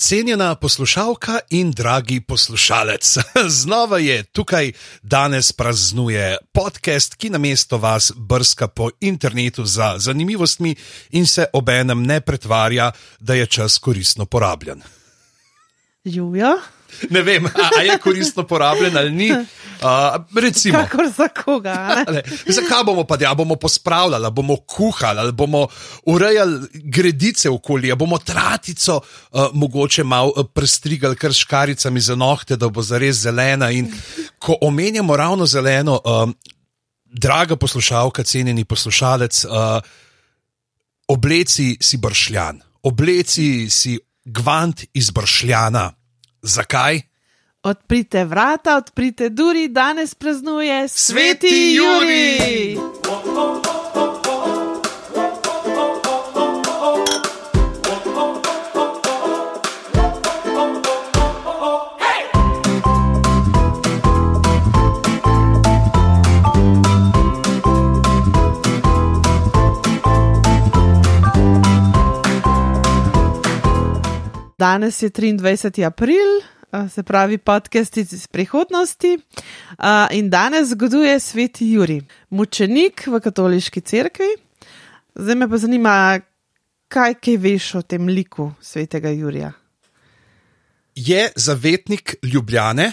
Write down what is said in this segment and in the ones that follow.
Cenjena poslušalka in dragi poslušalec, znova je tukaj danes praznuje podcast, ki na mesto vas brska po internetu za zanimivostmi in se obenem ne pretvarja, da je čas koristno porabljen. Julia? Ne vem, ali je koristno porabljen ali ni. Uh, recimo, Kakor za koga. ne? Zakaj bomo pa delali? Bomo pospravljali, ali bomo kuhali, ali bomo urejali gredice okolja, bomo tratico uh, mogoče malo prestrigali kar škaricami za nohte, da bo zares zelena. In ko omenjamo ravno zeleno, um, draga poslušalka, cenjeni poslušalec, uh, obleci si bršljan, obleci si gvant iz bršljana. Zakaj? Odprite vrata, odprite duri, danes praznuje Sveti Sveti Jurij! Juri. Danes je 23. april, se pravi podcast iz prihodnosti. In danes zgoduje sveti Juri, mučenik v katoliški cerkvi. Zdaj me pa zanima, kaj kaj veš o tem liku svetega Jurija. Je zavetnik Ljubljane,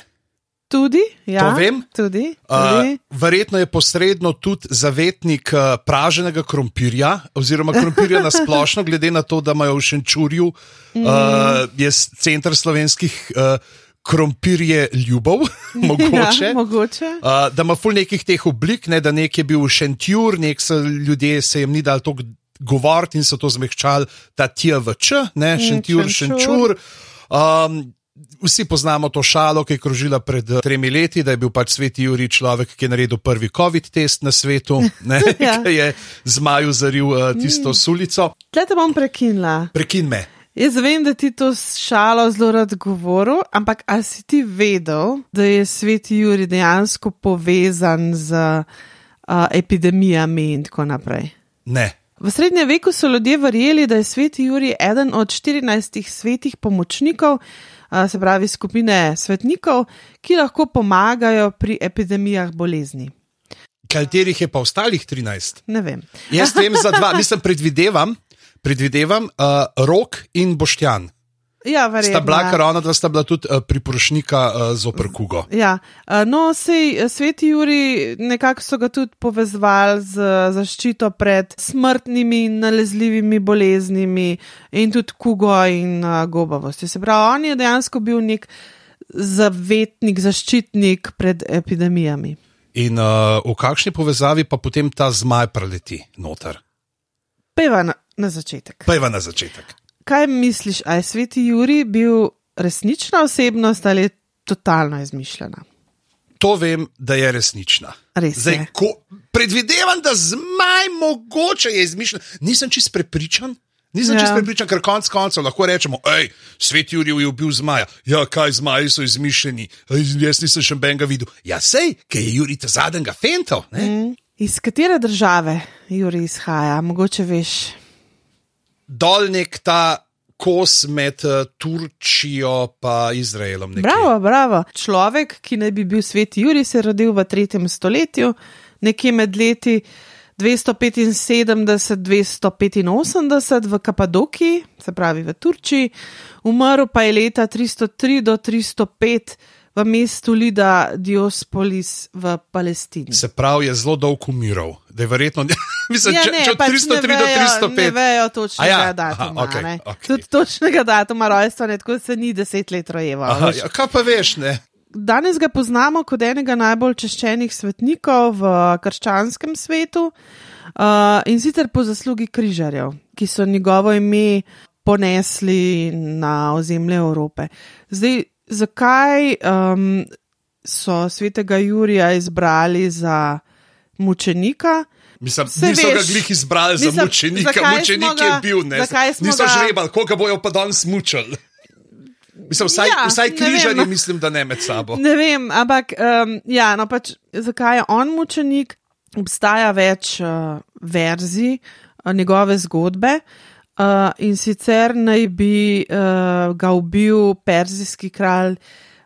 Tudi, ja, To vem. Tudi, Uh, tudi. verjetno je posredno tudi zavetnik uh, praženega krompirja, oziroma krompirja na splošno, glede na to, da imajo v Šenčurju, uh, je s- center slovenskih uh, krompirje ljubov, mogoče. Ja, mogoče. Uh, da ima ful nekih teh oblik, ne, da nek je bil šentjur, nek so ljudje se jim ni dal to govoriti in so to zmehčali, ta TVČ, ne, šentjur, šenčur. šenčur. Um, vsi poznamo to šalo, ki je krožila pred eh, tremi leti, da je bil pač sveti Juri človek, ki je naredil prvi COVID test na svetu, ne, Ja. ki je zmaju zaril uh, tisto sulico. Tle te bom prekinila. Prekin me. Jaz vem, da ti to šalo zelo rad govoril, ampak a si ti vedel, da je sveti Juri dejansko povezan z uh, epidemijami in tako naprej? Ne. V srednjem veku so ljudje verjeli, da je sveti Juri eden od 14 svetih pomočnikov, se pravi skupine svetnikov, ki lahko pomagajo pri epidemijah bolezni. Katerih je pa ostalih 13? Ne vem. Jaz vem za dva, mislim, predvidevam, predvidevam uh, Rok in Boštjan. Ja, verjetno. Sta bila, ker ona dva sta bila tudi uh, priporočnika uh, zoper Kugo. Ja, eh, no, sej eh, sveti Juri nekako so ga tudi povezovali z eh, zaščito pred smrtnimi in nalezljivimi boleznimi in tudi kugo in uh, gobavosti. Se pravi, on je dejansko bil nek zavetnik, zaščitnik pred epidemijami. In uh, v kakšni povezavi pa potem ta zmaj preleti noter? Peva na, na začetek. Pejva na začetek. Kaj misliš, a je sveti Juri bil resnična osebnost ali je totalno izmišljena? To vem, da je resnična. Res Zdaj, je. ko, predvidevam, da zmaj mogoče je izmišljen. Nisem čist prepričan. Nisem ja. Čist prepričan, ker konec koncev lahko rečemo, hej, svet Jurij je ubil zmaja. Ja, kaj zmaji so izmišljeni, Ej, jaz nisem še benga videl. Ja, sej, ker je Jurij ta zadnjega fento. Ne? Mm. Iz katere države Juri izhaja? Mogoče veš. Dol nek ta kos med uh, Turčijo in Izraelom. nekje. Bravo, bravo. Človek, ki naj bi bil svet Juri, se je rodil v tretjem stoletju, nekje med leti 275-285 v Kapadokiji, se pravi v Turčiji, umrl pa je leta 303 do 305 v mestu Lida Diospolis v Palestini. Se pravi, je zelo dolg umiral. Da je verjetno, mislim, Ja, če, ne, če od pač 303 ne do vejo- 305. Ne vejo točnega ja, datuma. aha, okej, ne. okej. Tudi točnega datuma rojstva, ne, tako se ni deset let rojeval. Ja, kaj pa veš, ne? Danes ga poznamo kot enega najbolj češčenih svetnikov v krščanskem svetu uh, in sicer po zaslugi križarjev, ki so njegovo ime ponesli na ozemlje Evrope. Zdaj, zakaj um, so svetega Jurija izbrali za mučenika? Mislim, Saj niso ga veš, glih izbrali za mislim, mučenika, zakaj mučenik smo je ga- bil, ne? smo Niso ga- žrebali, koga bojo pa danes mučali. Mislim, vsaj, Ja, vsaj križarji, vem. mislim, da ne med sabo. Ne vem, ampak um, ja, no pač, zakaj je on mučenik? Obstaja več uh, verzij uh, njegove zgodbe. Uh, in sicer naj bi uh, ga ubil perzijski kralj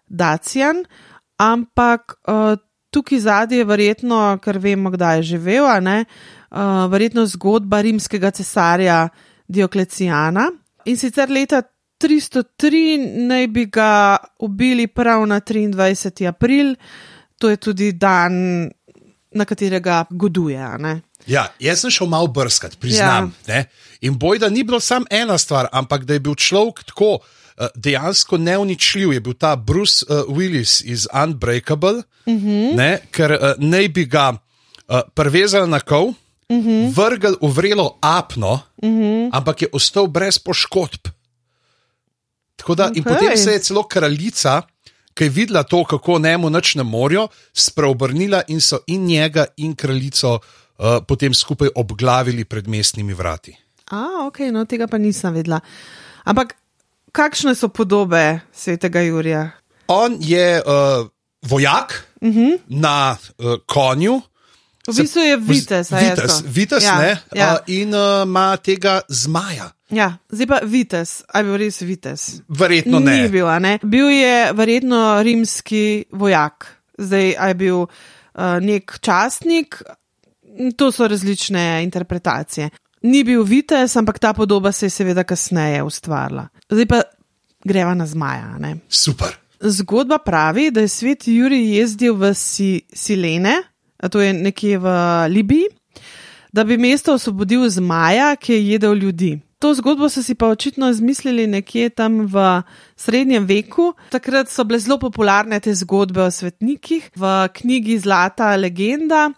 Dacijan, ampak uh, tukaj zadnji je verjetno, ker vemo, kdaj je živel, uh, verjetno zgodba rimskega cesarja Dioklecijana. In sicer leta 303 naj bi ga ubili prav na 23. april, to je tudi dan, na katerega goduje. Ja, jaz sem šel malo brskati, priznam. Ja. In boj, da ni bilo samo ena stvar, ampak da je bil človek tako uh, dejansko neuničljiv. Je bil ta Bruce uh, Willis iz Unbreakable, uh Mhm. -huh. ne, ker uh, naj bi ga uh, prevezali na kov, uh Mhm. -huh. vrgel v vrelo apno, uh -huh. ampak je ostal brez poškodb. Tako da, okay. in potem se je celo kraljica, ki je videla to, kako njemu noč ne morijo, spreobrnila in so in njega, in kraljico uh, potem skupaj obglavili pred mestnimi vrati. A, ok, no tega pa nisem vedela. Ampak kakšne so podobe svetega Jurija? On je uh, vojak uh -huh. na uh, konju. V bistvu je vitez, Vitez, vitez Ja, ne, ja. uh, in uh, ima tega zmaja. Ja, zdaj pa vitez, ali je bil res vitez? Verjetno Ni ne. bil, a ne. Bil je verjetno rimski vojak, zdaj je bil uh, nek častnik, to so različne interpretacije. Ni bil vitez, ampak ta podoba se je seveda kasneje ustvarila. Zdaj pa greva na zmaja. Ne? Super. Zgodba pravi, da je svet Juri jezdil v si, Silene, to je nekje v Libiji, da bi mesto osvobodil zmaja, ki je jedel ljudi. To zgodbo so si pa očitno izmislili nekje tam v srednjem veku. Takrat so bile zelo popularne te zgodbe o svetnikih v knjigi Zlata legenda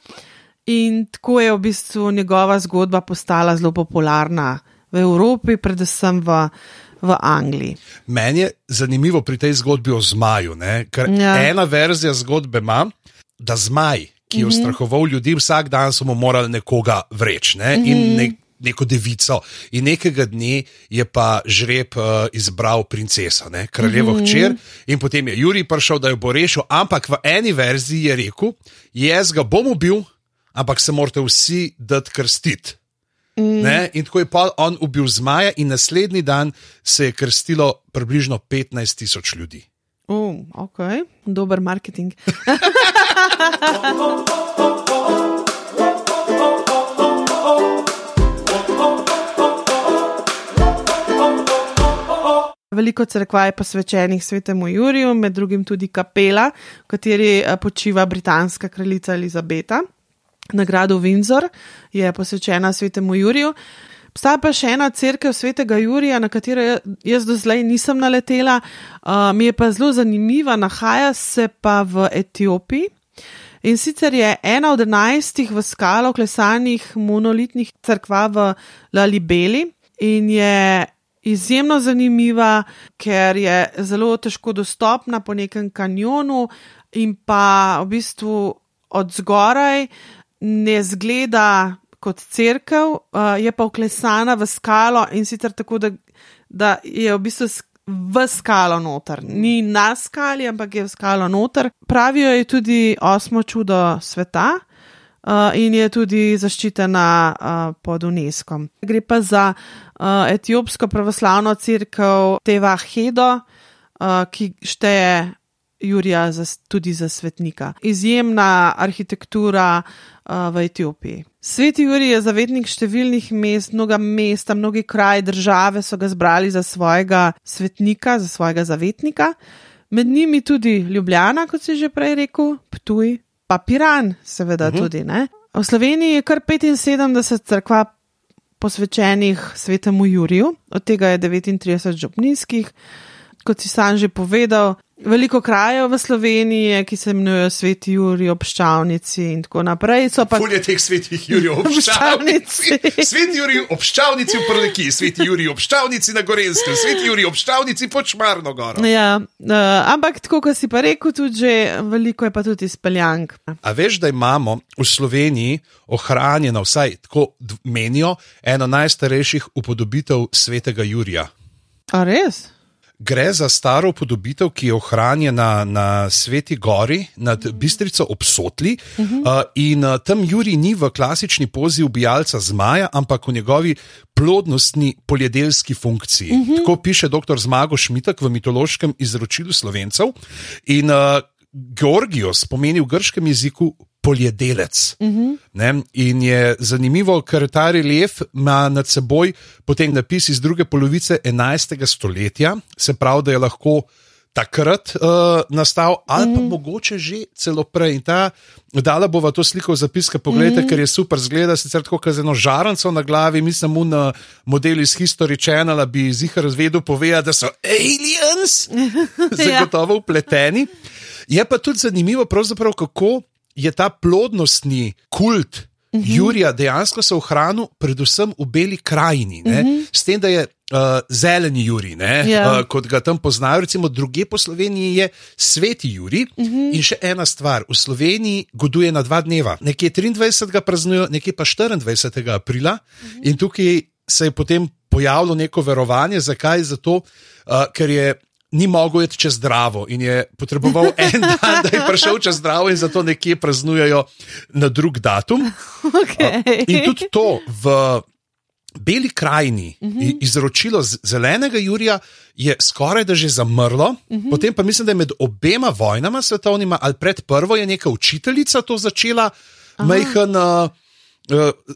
in tako je v bistvu njegova zgodba postala zelo popularna v Evropi, predvsem v, v Angliji. Meni je zanimivo pri tej zgodbi o zmaju, ne? ker Ja. ena verzija zgodbe ima, da zmaj, ki je ustrahoval ljudi, vsak dan so mu morali nekoga vreči ne? in ne, neko devico. In nekega dne je pa žreb uh, izbral princeso, ne? kraljevo hčer, in potem je Juri prišel, da jo bo rešil, ampak v eni verziji je rekel: Jaz ga bom ubil, ampak se morate vsi dati krstiti. Ne? In tako je pa on ubil zmaja, in naslednji dan se je krstilo približno 15 tisoč ljudi. Uh, ok, dober marketing. Veliko crkva je posvečenih svetemu Juriju, med drugim tudi kapela, v kateri eh, počiva britanska kraljica Elizabeta. Nagrado Windsor je posvečena svetemu Juriju. Obstaja pa še ena crkva svetega Jurija, na katero ja- jaz do zdaj nisem naletela, uh, mi je pa zelo zanimiva, nahaja se pa v Etiopiji. In sicer je ena od enajstih v skalo klesanih monolitnih crkva v Lalibeli in je izjemno zanimiva, ker je zelo težko dostopna po nekem kanjonu in pa v bistvu od zgoraj ne zgleda kot crkev, uh, je pa uklesana v skalo in sicer tako, da, da je v bistvu v skalo noter. Ni na skali, ampak je v skalo noter. Pravijo je tudi osmo čudo sveta. Uh, in je tudi zaščitena uh, pod UNESCO. Gre pa za uh, etiopsko pravoslavno crkvo Teva Hedo, uh, ki šteje Jurija za, tudi za svetnika. Izjemna arhitektura uh, v Etiopiji. Sveti Jurij je zavetnik številnih mest, mnoga mesta, mnogi kraji države so ga zbrali za svojega svetnika, za svojega zavetnika. Med njimi tudi Ljubljana, kot si že prej rekel, Ptuj, pa Piran, seveda uh -huh. tudi. Ne? V Sloveniji je kar 75 crkva posvečenih svetemu Juriju, od tega je 39 župnijskih. Kot si sam že povedal, veliko krajev v Sloveniji, ki se imenujejo Sveti Juri, obščavnici in tako naprej. So pa Fulje teh svetih Jurijev, obščavnici. Sveti Jurij, obščavnici v Prleki, sveti Jurij, obščavnici na Gorenskem, sveti Jurij, obščavnici pod Šmarno goro. Ja, uh, ampak tako, kot si pa rekel, tudi že veliko je pa tudi izpeljank. A veš, da imamo v Sloveniji ohranjeno, vsaj tako menijo, eno najstarejših upodobitev svetega Jurija. A res? Gre za staro podobitev, ki je ohranjena na Sveti Gori nad Bistrico obsotli. Uh -huh. uh, in uh, tam Juri ni v klasični pozi ubijalca zmaja, ampak v njegovi plodnostni poljedelski funkciji. Uh -huh. Tako piše dr. Zmago Šmitek v mitološkem izročilu slovencev. In uh, Georgijos pomeni v grškem jeziku poljedelec. Uh -huh. In je zanimivo, ker ta relief ima nad seboj potem napis iz druge polovice 11. stoletja, se pravi, da je lahko. Takrat uh, nastal, ali pa mm. mogoče že celo prej. In ta, dala bova to sliko v zapiske, pogledajte, mm. ker je super, zgleda sicer tako, kot z eno žaranco na glavi. Mislim, mu na modelu iz History Channel bi zihar razvedel, povedal, da so aliens, zagotovo upleteni. Je pa tudi zanimivo, kako je ta plodnostni kult uh mhm. -huh. Jurija dejansko se ohranil, predvsem v Beli krajini, uh mhm. -huh. s tem, da je uh, zeleni Juri, yeah. Ja. uh, kot ga tam poznajo, recimo druge po Sloveniji je sveti Juri. Uh mhm. -huh. In še ena stvar, v Sloveniji goduje na dva dneva, nekje 23. praznujo, nekje pa 24. aprila, uh -huh. in tukaj se je potem pojavilo neko verovanje, zakaj? Zato, uh, ker je ni mogel iti čez zdravo in je potreboval en dan, da je prišel čez zdravo, in zato nekje praznujejo na drug datum. Okay. In tudi to v Beli krajini, uh mhm. -huh. izročilo zelenega Jurija, je skoraj da že zamrlo. Uh mhm. -huh. Potem pa mislim, da je med obema vojnama svetovnima ali pred prvo je neka učiteljica to začela, majhen. Uh, uh,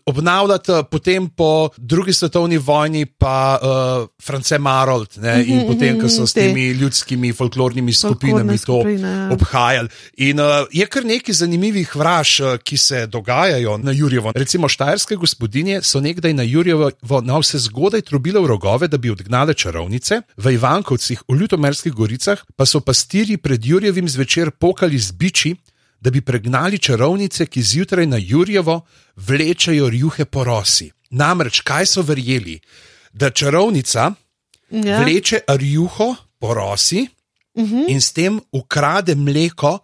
obnavljati, potem po drugi svetovni vojni pa uh, France Marold ne, mm -hmm, in potem, ko so s temi te. ljudskimi folklornimi skupinami to ja. obhajali. In uh, je kar nekaj zanimivih vraž, uh, ki se dogajajo na Jurjevo. Recimo štajerske gospodinje so nekdaj na Jurjevo na vse zgodaj trobile v rogove, da bi odgnale čarovnice, v Ivankovcih, v Ljutomerskih goricah pa so pastiri pred Jurjevim zvečer pokali z biči da bi pregnali čarovnice, ki zjutraj na Jurjevo vlečajo rjuhe po rosi. Namreč, kaj so verjeli? Da čarovnica ja. vleče rjuho po rosi uh mhm. -huh. in s tem ukrade mleko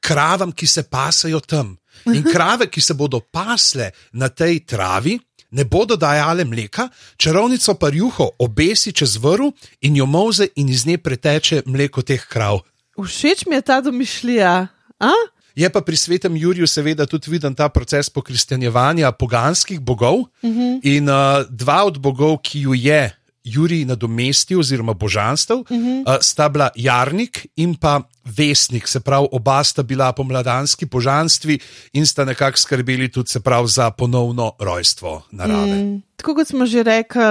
kravam, ki se pasajo tam. In krave, ki se bodo pasle na tej travi, ne bodo dajale mleka, čarovnico pa rjuho obesi čez vrv in jo moze, in iz nje preteče mleko teh krav. Všeč mi je ta domišljija. A? Je pa pri svetem Juriju seveda tudi viden ta proces pokristjanjevanja poganskih bogov. Uh mhm. -huh. In uh, dva od bogov, ki ju je Jurij nadomestil, oziroma božanstv, uh -huh. uh, sta bila Jarnik in pa Vesnik, se pravi, oba sta bila pomladanski božanstvi in sta nekako skrbeli tudi prav, za ponovno rojstvo narave. Mm, tako kot smo že rekli,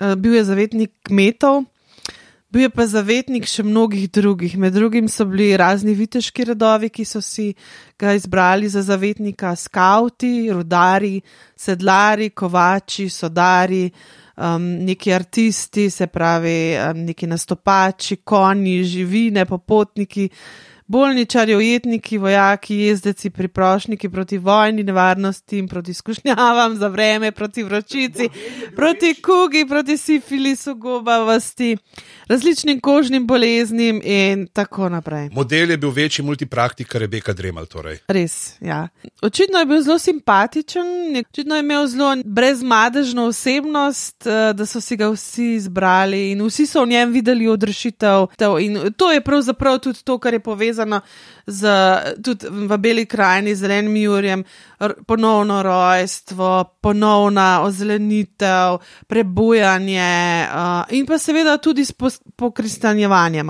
uh, bil je zavetnik kmetov. Bil je pa zavetnik še mnogih drugih. Med drugim so bili razni viteški redovi, ki so si ga izbrali za zavetnika, skauti, rudari, sedlari, kovači, sodari, um, neki artisti, se pravi, um, neki nastopači, konji, živine, popotniki bolničarji, ujetniki, vojaki, jezdeci, priprošniki proti vojni, nevarnosti in proti skušnjavam za vreme, proti vročici, proti kugi, proti sifilisu, gobavosti, različnim kožnim boleznim in tako naprej. Model je bil večji multipraktik, kar je Beka Dremal. Torej. Res, ja. Očitno je bil zelo simpatičen, očitno je imel zelo brezmadežno osebnost, eh, da so si ga vsi izbrali in vsi so v njem videli odrešitev. In to je pravzaprav tudi to, kar je povezano povezano z tudi v Beli krajini, z zelenim Jurjem, ponovno rojstvo, ponovna ozelenitev, prebujanje uh, in pa seveda tudi s pokristanjevanjem.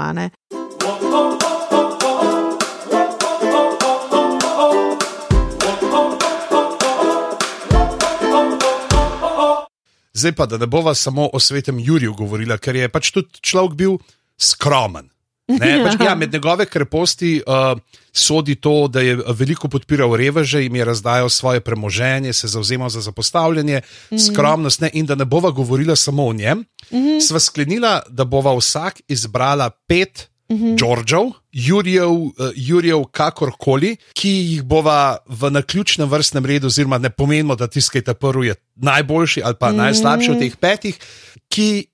Zdaj pa, da ne bova samo o svetem Juriju govorila, ker je pač tudi človek bil skromen. Ne, pač, ja, med njegove kreposti uh, sodi to, da je veliko podpiral reveže in je razdajal svoje premoženje, se zauzemal za zapostavljanje, mm -hmm. skromnost ne, in da ne bova govorila samo o njem. Mm -hmm. Sva sklenila, da bova vsak izbrala pet. Džordžov, mm -hmm. Jurijev, uh, Jurijev, kakorkoli, ki jih bova v naključnem vrstnem redu, oziroma ne pomenimo, da tiskajte prvi je najboljši ali pa mm -hmm. najslabši od teh petih, ki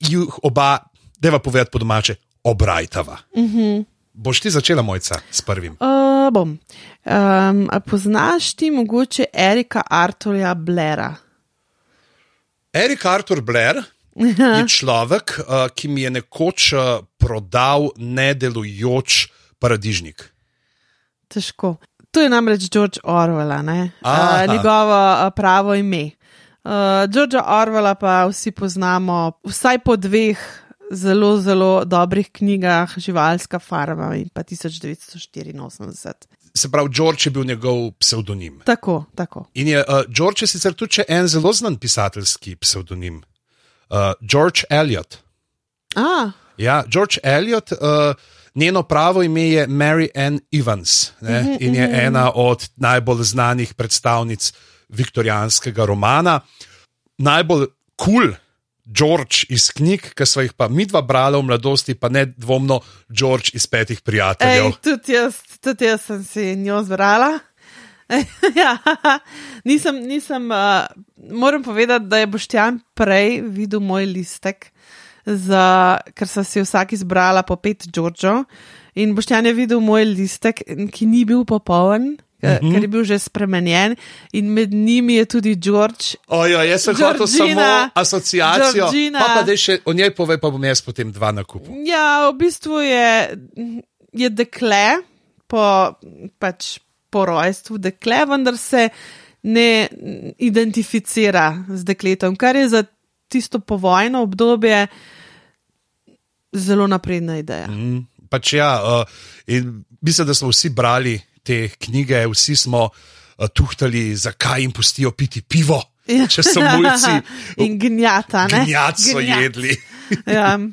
jih oba, da va povedati po domače, obrajtava. Mm -hmm. Boš ti začela, mojca, s prvim? Uh, bom. Um, poznaš ti mogoče Erika Arturja Blera? Erik Artur Blair je človek, uh, ki mi je nekoč uh, prodal nedelujoč paradižnik. Težko. To je namreč George Orwell, uh, Aha. njegovo uh, pravo ime. Uh, Georgea Orwella pa vsi poznamo vsaj po dveh zelo, zelo dobrih knjigah, Živalska farma in pa 1984. Se pravi, George je bil njegov psevdonim. Tako, tako. In je uh, George je sicer tudi en zelo znan pisateljski psevdonim, uh, George Eliot. A, Ja, George Eliot, uh, njeno pravo ime je Mary Ann Evans ne, in je ena od najbolj znanih predstavnic viktorijanskega romana. Najbolj kul cool George iz knjig, ki smo jih pa mi dva brali v mladosti, pa ne dvomno George iz petih prijateljev. ej, tudi tudi jaz sem si njo zbrala. ja, nisem, nisem, uh, moram povedati, da je Boštjan prej videl moj listek, za, ker sem si vsak izbrala po pet Džordžov. In Boštjan je videl moj listek, ki ni bil popoln, mm -hmm. ker je bil že spremenjen, in med njimi je tudi George. Ojo, jaz sem hotel samo Georgina, asociacijo. Georgina. Pa, pa da še o njej pove, pa bom jaz potem dva na kupu. Ja, v bistvu je, je dekle, po, pač po rojstvu dekle, vendar se ne identificira z dekletom, kar je za tisto povojno obdobje zelo napredna ideja. Mm, pač ja, uh, in mislim, da smo vsi brali te knjige, vsi smo uh, tuhtali, zakaj jim pustijo piti pivo. Ja. Če so mulci, In gnjata, ne? gnjat so Gnjat. jedli. Ja.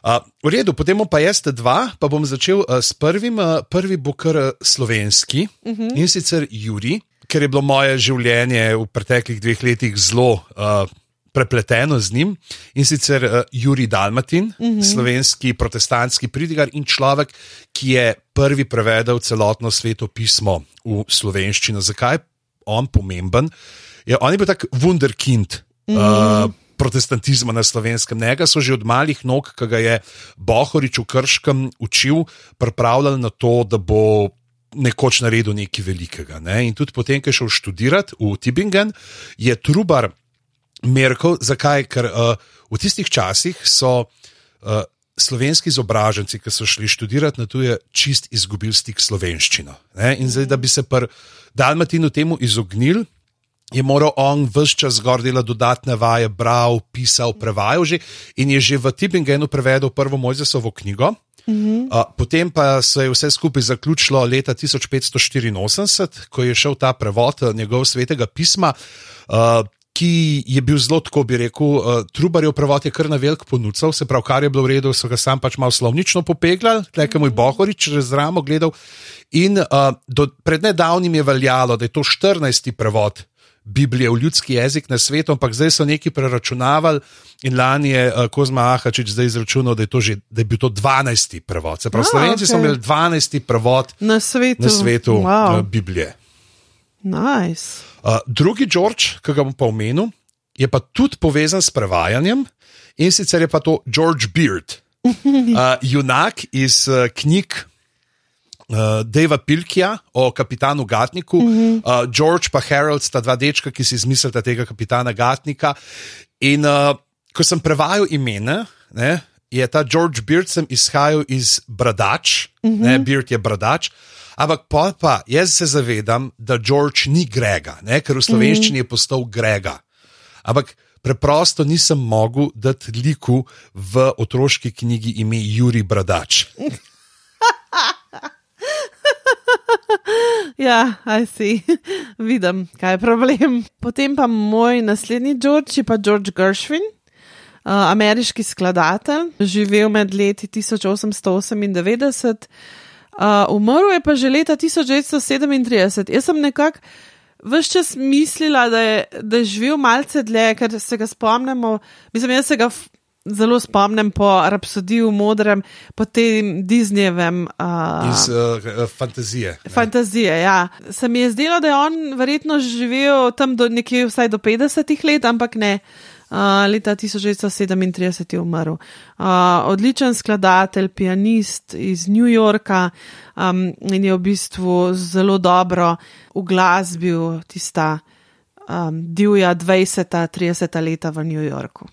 Uh, v redu, potem pa jaz dva, pa bom začel uh, s prvim. Uh, prvi bo kar slovenski uh -huh. in sicer Juri, ker je bilo moje življenje v preteklih dveh letih zelo uh, prepleteno z njim. In sicer uh, Juri Dalmatin, uh -huh. slovenski protestantski pridigar in človek, ki je prvi prevedel celotno sveto pismo v slovenščino. Zakaj je on pomemben? Je, on je bil tak wunderkind. Uh -huh. uh, protestantizma na slovenskem. Njega so že od malih nog, ki ga je Bohorič v Krškem učil, pripravljali na to, da bo nekoč naredil nekaj velikega. Ne? In tudi potem, ko je šel študirati v Tübingen, je Trubar Merkel, zakaj? Ker uh, v tistih časih so. Uh, Slovenski izobraženci, ki so šli študirati na tuje, čist izgubili stik s slovenščino. Ne? In zdaj, da bi se pri Dalmatinu temu izognili, je moral on vse čas zgor delati dodatne vaje, bral, pisal, prevajal že in je že v Tibingenu prevedel prvo Mojzesovo knjigo. Mm -hmm. uh, potem pa se je vse skupaj zaključilo leta 1584, ko je šel ta prevod uh, njegov svetega pisma. Uh, Ki je bil zelo, tako bi rekel, uh, Trubarjev prevod je kar na velik ponudil, se pravi, kar je bilo v redu, so ga sam pač malo slovnično popeglali, tleka moj Bohorič čez ramo gledal. In uh, do, pred nedavnim je veljalo, da je to 14. prevod Biblije v ljudski jezik na svetu, ampak zdaj so neki preračunavali in lani je uh, Kozma Ahačič zdaj izračunal, da je, to že, da je bil to 12. prevod. Se pravi, A, Slovenci so okej. imeli 12. prevod Na svetu. na svetu Wow. uh, Biblije. Nice. Uh, drugi George, ki ga bom pa omenil, je pa tudi povezan s prevajanjem in sicer je pa to George Beard, uh, junak iz uh, knjig uh, Deva Pilkija o kapitanu Gatniku. Uh, George pa Harold sta dva dečka, ki si izmislita tega kapitana Gatnika. In uh, ko sem prevajal imena, ne, je ta George Beard sem izhajal iz Bradač, uh -huh. ne, Beard je Bradač. Ampak pa, pa jaz se zavedam, da George ni Grega, ne, ker v slovenščini je postal Grega. Ampak preprosto nisem mogel dati liku v otroški knjigi ime Juri Bradač. Ja, aj si, vidim, kaj je problem. Potem pa moj naslednji George je pa George Gershwin, uh, ameriški skladatelj, živel med leti 1898, uh, umrl je pa že leta 1937. Jaz sem nekako vse čas mislila, da je, da je živel malce dlje, ker se ga spomnimo. Mislim, jaz se ga zelo spomnim po Rapsodiju v modrem, po tem Disneyjevem. Uh, Iz uh, fantazije. ne. Fantazije, ja. Se mi je zdelo, da je on verjetno živel tam do nekje vsaj do 50 let, ampak ne. Leta 1937 je umrl. Uh, odličen skladatelj, pianist iz New Yorka um, in je v bistvu zelo dobro uglasbil tista um, divja 20-30 leta v New Yorku.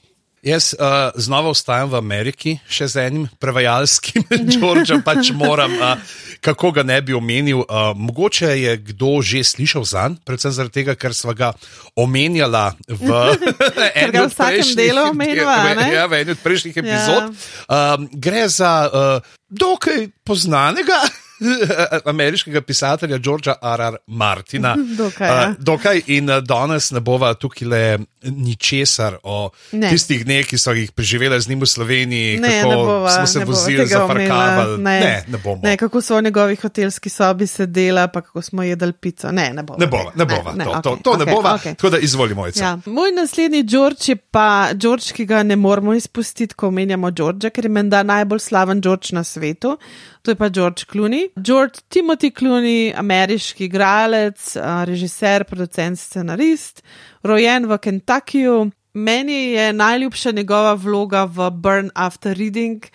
Jaz uh, znova ostajam v Ameriki, še z enim prevajalskim Džordžem, pač moram, uh, kako ga ne bi omenil. Uh, mogoče je kdo že slišal za njim, predvsem zaradi tega, ker smo ga omenjala v enem od prejšnjih delu. Omenila, ja, v enem od prejšnjih epizod. Ja. Um, gre za uh, dokaj poznanega. ameriškega pisatelja Georgea R.R. Martina. Dokaj, ja. dokaj in danes ne bova tukaj le ničesar o ne. tistih dneh, ki so jih preživeli z njim v Sloveniji, ne, kako ne bova, smo se vozili za parkavali. Ne, ne, ne bomo. Ne, kako so v njegovi hotelski sobi sedela, pa kako smo jedli pico. Ne, ne bova. Ne bova, ne bova. Ne, to, okay, to, to okay, ne bova. Okay. Tako da izvolimo. Ja. Moj naslednji George je pa George, ki ga ne moramo izpustiti, ko omenjamo Georgea, ker je menda najbolj slaven George na svetu. To je pa George Clooney. George Timothy Clooney, ameriški igralec, režiser, producent, scenarist, rojen v Kentuckyju. Meni je najljubša njegova vloga v Burn After Reading,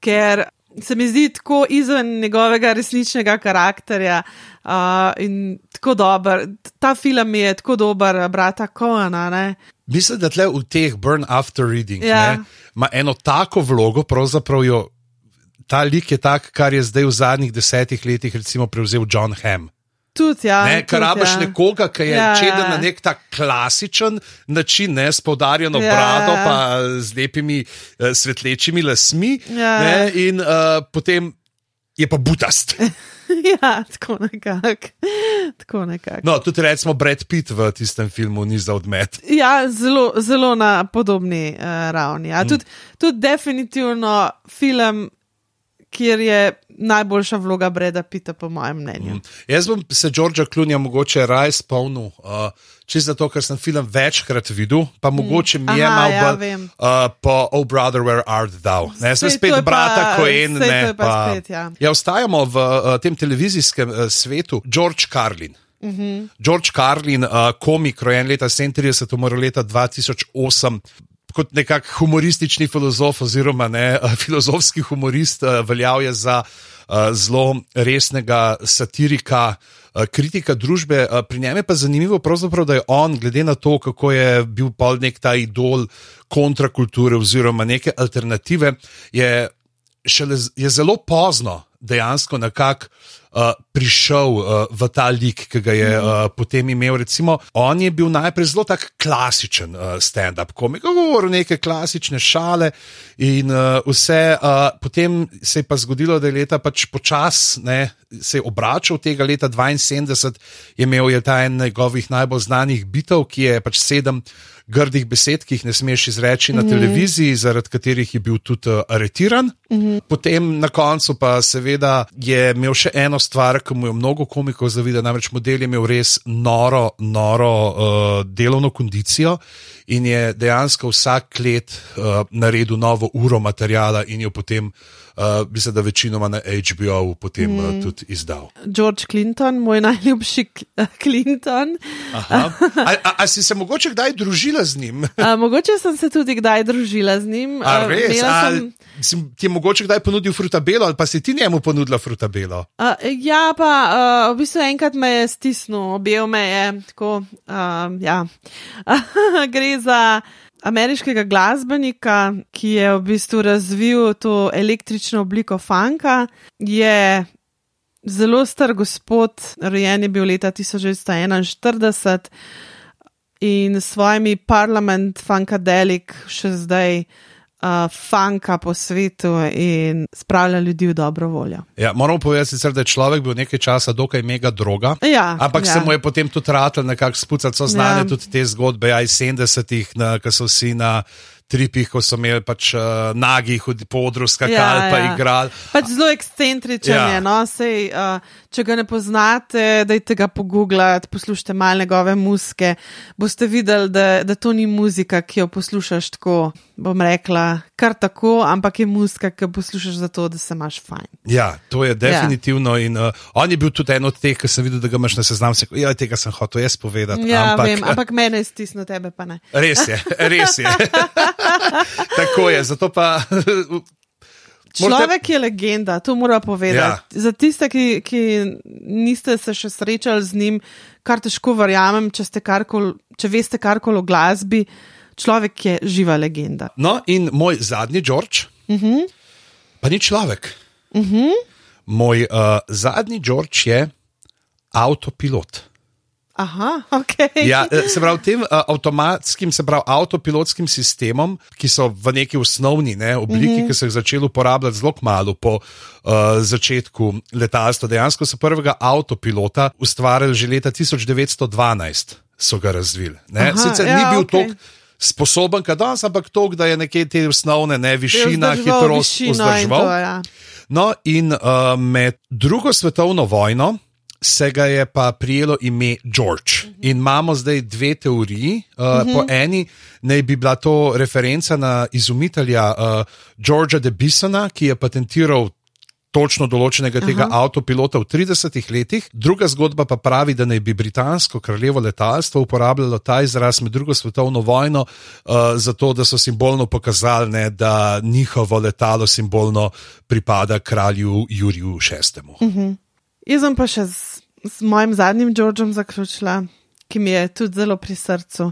ker se mi zdi tako izven njegovega resničnega karakterja uh, in tako dober. Ta film je tako dober, brata Koana. Mislim, da tle v teh Burn After Reading ja. ne, ima eno tako vlogo, pravzaprav jo ta lik je tak, kar je zdaj v zadnjih desetih letih recimo prevzel John Hamm. Tudi, ja. Ne, kar rabiš ja. nekoga, ki je ja, čeden ja. na nek tak klasičen način, ne, s podarjeno ja, brado, ja. pa z lepimi uh, svetlečimi lasmi. Ja. Ne, in uh, potem je pa butast. ja, tako nekako. Tako nekak. No, tudi recimo Brad Pitt v tistem filmu ni za odmet. Ja, zelo, zelo na podobni uh, ravni. Ja. Tudi, mm. tudi definitivno film kjer je najboljša vloga Breda Pita, po mojem mnenju. Mm. Jaz bom se Georgea Klunja mogoče raj spomnil, uh, čisto zato, ker sem film večkrat videl, pa mm. mogoče mi je malo ja, bolj uh, po Oh Brother, Where Art Thou. Ne, sem spet brata, ko en ne. Pa, spet, ja. ja, ostajamo v uh, tem televizijskem uh, svetu, George Carlin. Mm -hmm. George Carlin, uh, komik, rojen leta 37, umrl leta 2008, kot nekak humoristični filozof, oziroma ne, filozofski humorist, eh, veljal je za uh, zelo resnega satirika, uh, kritika družbe. Pri njem je pa zanimivo, da je on, glede na to, kako je bil pol nek ta idol kontrakulture oziroma neke alternative, je, šele, je zelo pozno dejansko nekako uh, prišel uh, v ta lik, ki ga je uh, potem imel. Recimo, on je bil najprej zelo tak klasičen uh, stand-up komik, govoril neke klasične šale in uh, vse. Uh, potem se je pa zgodilo, da je leta pač počasne. Se je obračal tega leta 72, je imel je ta en njegovih najbolj znanih bitev, ki je pač sedem grdih besed, ki jih ne smeš izreči na mm -hmm. televiziji, zaradi katerih je bil tudi uh, aretiran. Mm -hmm. Potem na koncu pa seveda je imel še eno stvar, ki mu je mnogo komikov zavidal, namreč model je imel res noro, noro uh, delovno kondicijo in je dejansko vsak let uh, naredil novo uro materijala in jo potem uh, mislim, da večinoma na HBO potem mm. uh, tudi izdal. George Clinton, moj najljubši Clinton. a, a, a si se mogoče kdaj družila z njim? a, mogoče sem se tudi kdaj družila z njim. A, res, sem... Si ti mogoče kdaj ponudil frutabelo, ali pa si ti njemu ponudila frutabelo? Uh, ja, pa uh, v bistvu enkrat me je stisnil, objel me je. Tako, uh, ja. Gre za ameriškega glasbenika, ki je v bistvu razvil to električno obliko funka, je zelo star gospod, rojen je bil leta 1941 in s svojimi parlament funkadelik še zdaj uh, fanka po svetu in spravlja ljudi v dobro voljo. Ja, moramo povedati, sicer, da je človek bil nekaj časa dokaj mega droga. Ja, ampak ja. se mu je potem tudi rado nekako spucati, so znane ja. tudi te zgodbe iz 70-ih, ki so vsi na tripih, ko so imeli pač uh, nagi, hodi po odru, skakali ja, pa ja. igrali. Pač zelo ekscentričen ja. je, no, sej. Uh, Če ga ne poznate, dajte ga pogooglati, poslušajte malo njegove muske. Boste videli, da, da to ni muzika, ki jo poslušaš tako, bom rekla, kar tako, ampak je muzika, ki poslušaš zato, da se imaš fajn. Ja, to je definitivno. Ja. In, uh, on je bil tudi en od teh, ki sem videl, da ga imaš na seznamu. Ja, tega sem hotel jaz povedati. Ja, ampak, vem, ampak mene je stisnilo, tebe pa ne. Res je, res je. tako je, zato pa. Človek je legenda, to mora povedati. Ja. Za tiste, ki, ki niste se še srečali z njim, kar težko verjamem, če, karkol, če veste karkoli o glasbi, človek je živa legenda. No, in moj zadnji George, uh Mhm. -huh. pa ni človek. Uh -huh. Moj uh, zadnji George je avtopilot. Aha, ok. Ja, eh, se pravi, tem uh, avtomatskim, se pravi, avtopilotskim sistemom, ki so v neki osnovni ne, obliki, mm -hmm. ki so jih začeli uporabljati zelo malo po uh, začetku letalstva. Dejansko so prvega avtopilota ustvarili že leta 1912, so ga razvili. ne. Aha, Sicer ja, ni bil okay. Sposoben, kot danes, ampak to, da je nekje te osnovne, ne višina, hitrost, vzdrževal. ja. No, in uh, med drugo svetovno vojno se ga je pa prijelo ime George. Uh -huh. In imamo zdaj dve teoriji. Uh, uh -huh. Po eni naj bi bila to referenca na izumitelja uh, Georgea de Bisona, ki je patentiral. Točno določenega tega Aha. avtopilota v 30-ih letih, druga zgodba pa pravi, da naj bi britansko kraljevo letalstvo uporabljalo ta izraz med drugo svetovno vojno, uh, zato da so simbolno pokazali, ne, da njihovo letalo simbolno pripada kralju Juriju VI. Jaz sem pa še z, z mojim zadnjim Georgeom zaključila, ki mi je tudi zelo pri srcu.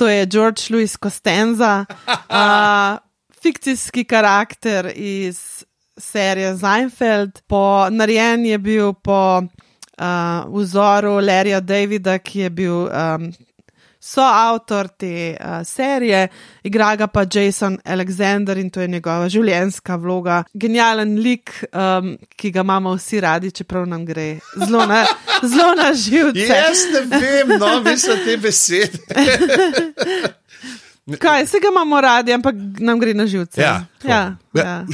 To je George Louis Costanza, uh, fikcijski karakter iz serije Seinfeld. Po, narejen je bil po uh, vzoru Larryja Davida, ki je bil um, soavtor te uh, serije, igra ga pa Jason Alexander in to je njegova življenjska vloga. Genijalen lik, um, ki ga imamo vsi radi, čeprav nam gre zelo na, zelo na živce. Jaz ne vem, no, mislim te besede. Kaj, se ga imamo radi, ampak nam gre na živce. Ja, ja, Ja, ja.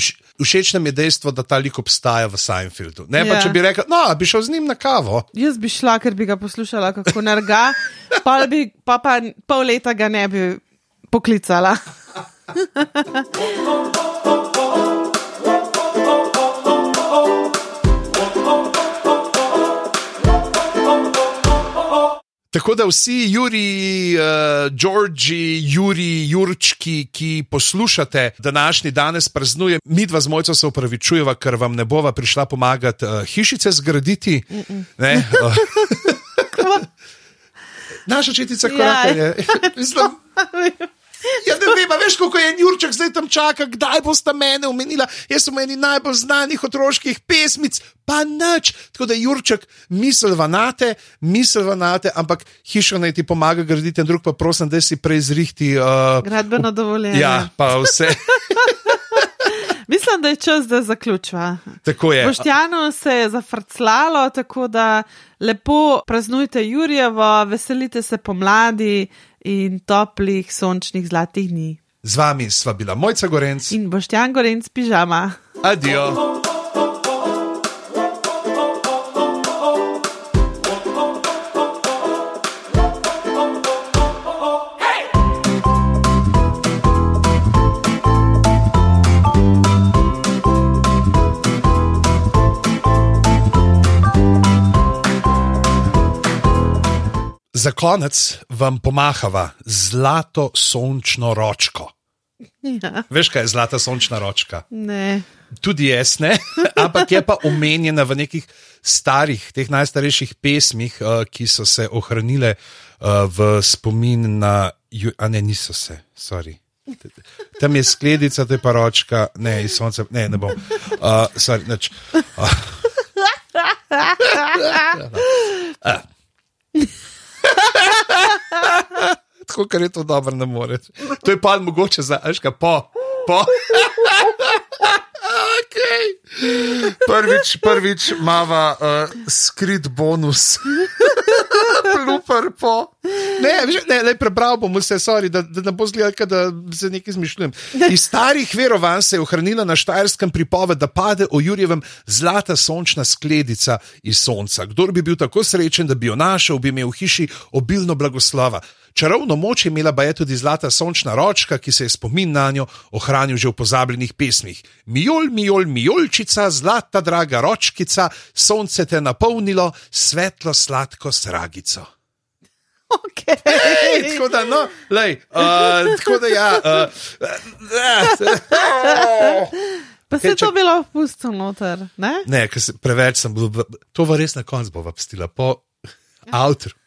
Vš- Všeč nam je dejstvo, da ta lik obstaja v Seinfeldu. Ne pa, Ja. če bi rekel, no, bi šel z njim na kavo. Jaz bi šla, ker bi ga poslušala, kako narga, pa, bi, pa, pa pol leta ga ne bi poklicala. Tako da vsi Juri, uh, Đorđi, Juri, Jurčki, ki poslušate današnji danes praznuje, mi dva z mojco se upravičujeva, ker vam ne bova prišla pomagati uh, hišice zgraditi. Ne, uh, naša četica korakanje. Mislim, Ja, ne vem, veš, kako je Jurček zdaj tam čaka, kdaj boste mene omenila. Jaz sem eni najbolj znanih otroških pesmic, pa nič. Tako da Jurček, misel vanate, misel vanate, ampak hišo naj ti pomaga graditi, in drug pa prosim, da si prej zrihti. Uh, Gradbeno dovoljenje. ja, pa vse. Mislim, da je čas, da zaključva. Tako je. Boštjano se je zafrclalo, tako da lepo praznujte Jurjevo, veselite se pomladi in toplih, sončnih, zlatih dni. Z vami sva bila Mojca Gorenc. In Boštjan Gorenc pižama. Adijo. Konec vam pomahava zlato sončno ročko. Ja, Veš, kaj je zlata sončna ročka? ne. Tudi jaz ne, ampak je pa omenjena v nekih starih, teh najstarejših pesmih, uh, ki so se ohranile uh, v spomin na. Ju, a ne, niso se, sorry. Tam je skledica, to je pa ročka, ne, iz sonca, ne, ne bom. Uh, sorry. Uh. Uh. Tako, ker je to dobro, ne moreš. To je pa mogoče za, ajška, po, po. Okay. Prvič, prvič imamo uh, skrit bonus. Pluper po. Ne, veš, ne, ne prebral bom vse, sorry, da, da ne bo zgledal, da se nekaj izmišljujem. Iz starih verovanj se je ohranila na Štajerskem pripoved, da pade o Jurjevem zlata sončna skledica iz sonca. Kdor bi bil tako srečen, da bi jo našel, bi imel v hiši obilno blagoslova. Čarovno moč je imela pa je tudi zlata sončna ročka, ki se je spomin na njo ohranil že v pozabljenih pesmih. Mijol, mijol, mijolčica, zlata draga ročkica, sonce te napolnilo, svetlo sladko sragico. Okay. Ej, tako da, no, lej, uh, tako da ja. Uh, uh, Pa se je to bilo pustno noter, ne? ne, se preveč sem bil, to va res na koncu bova pustila, po avtru.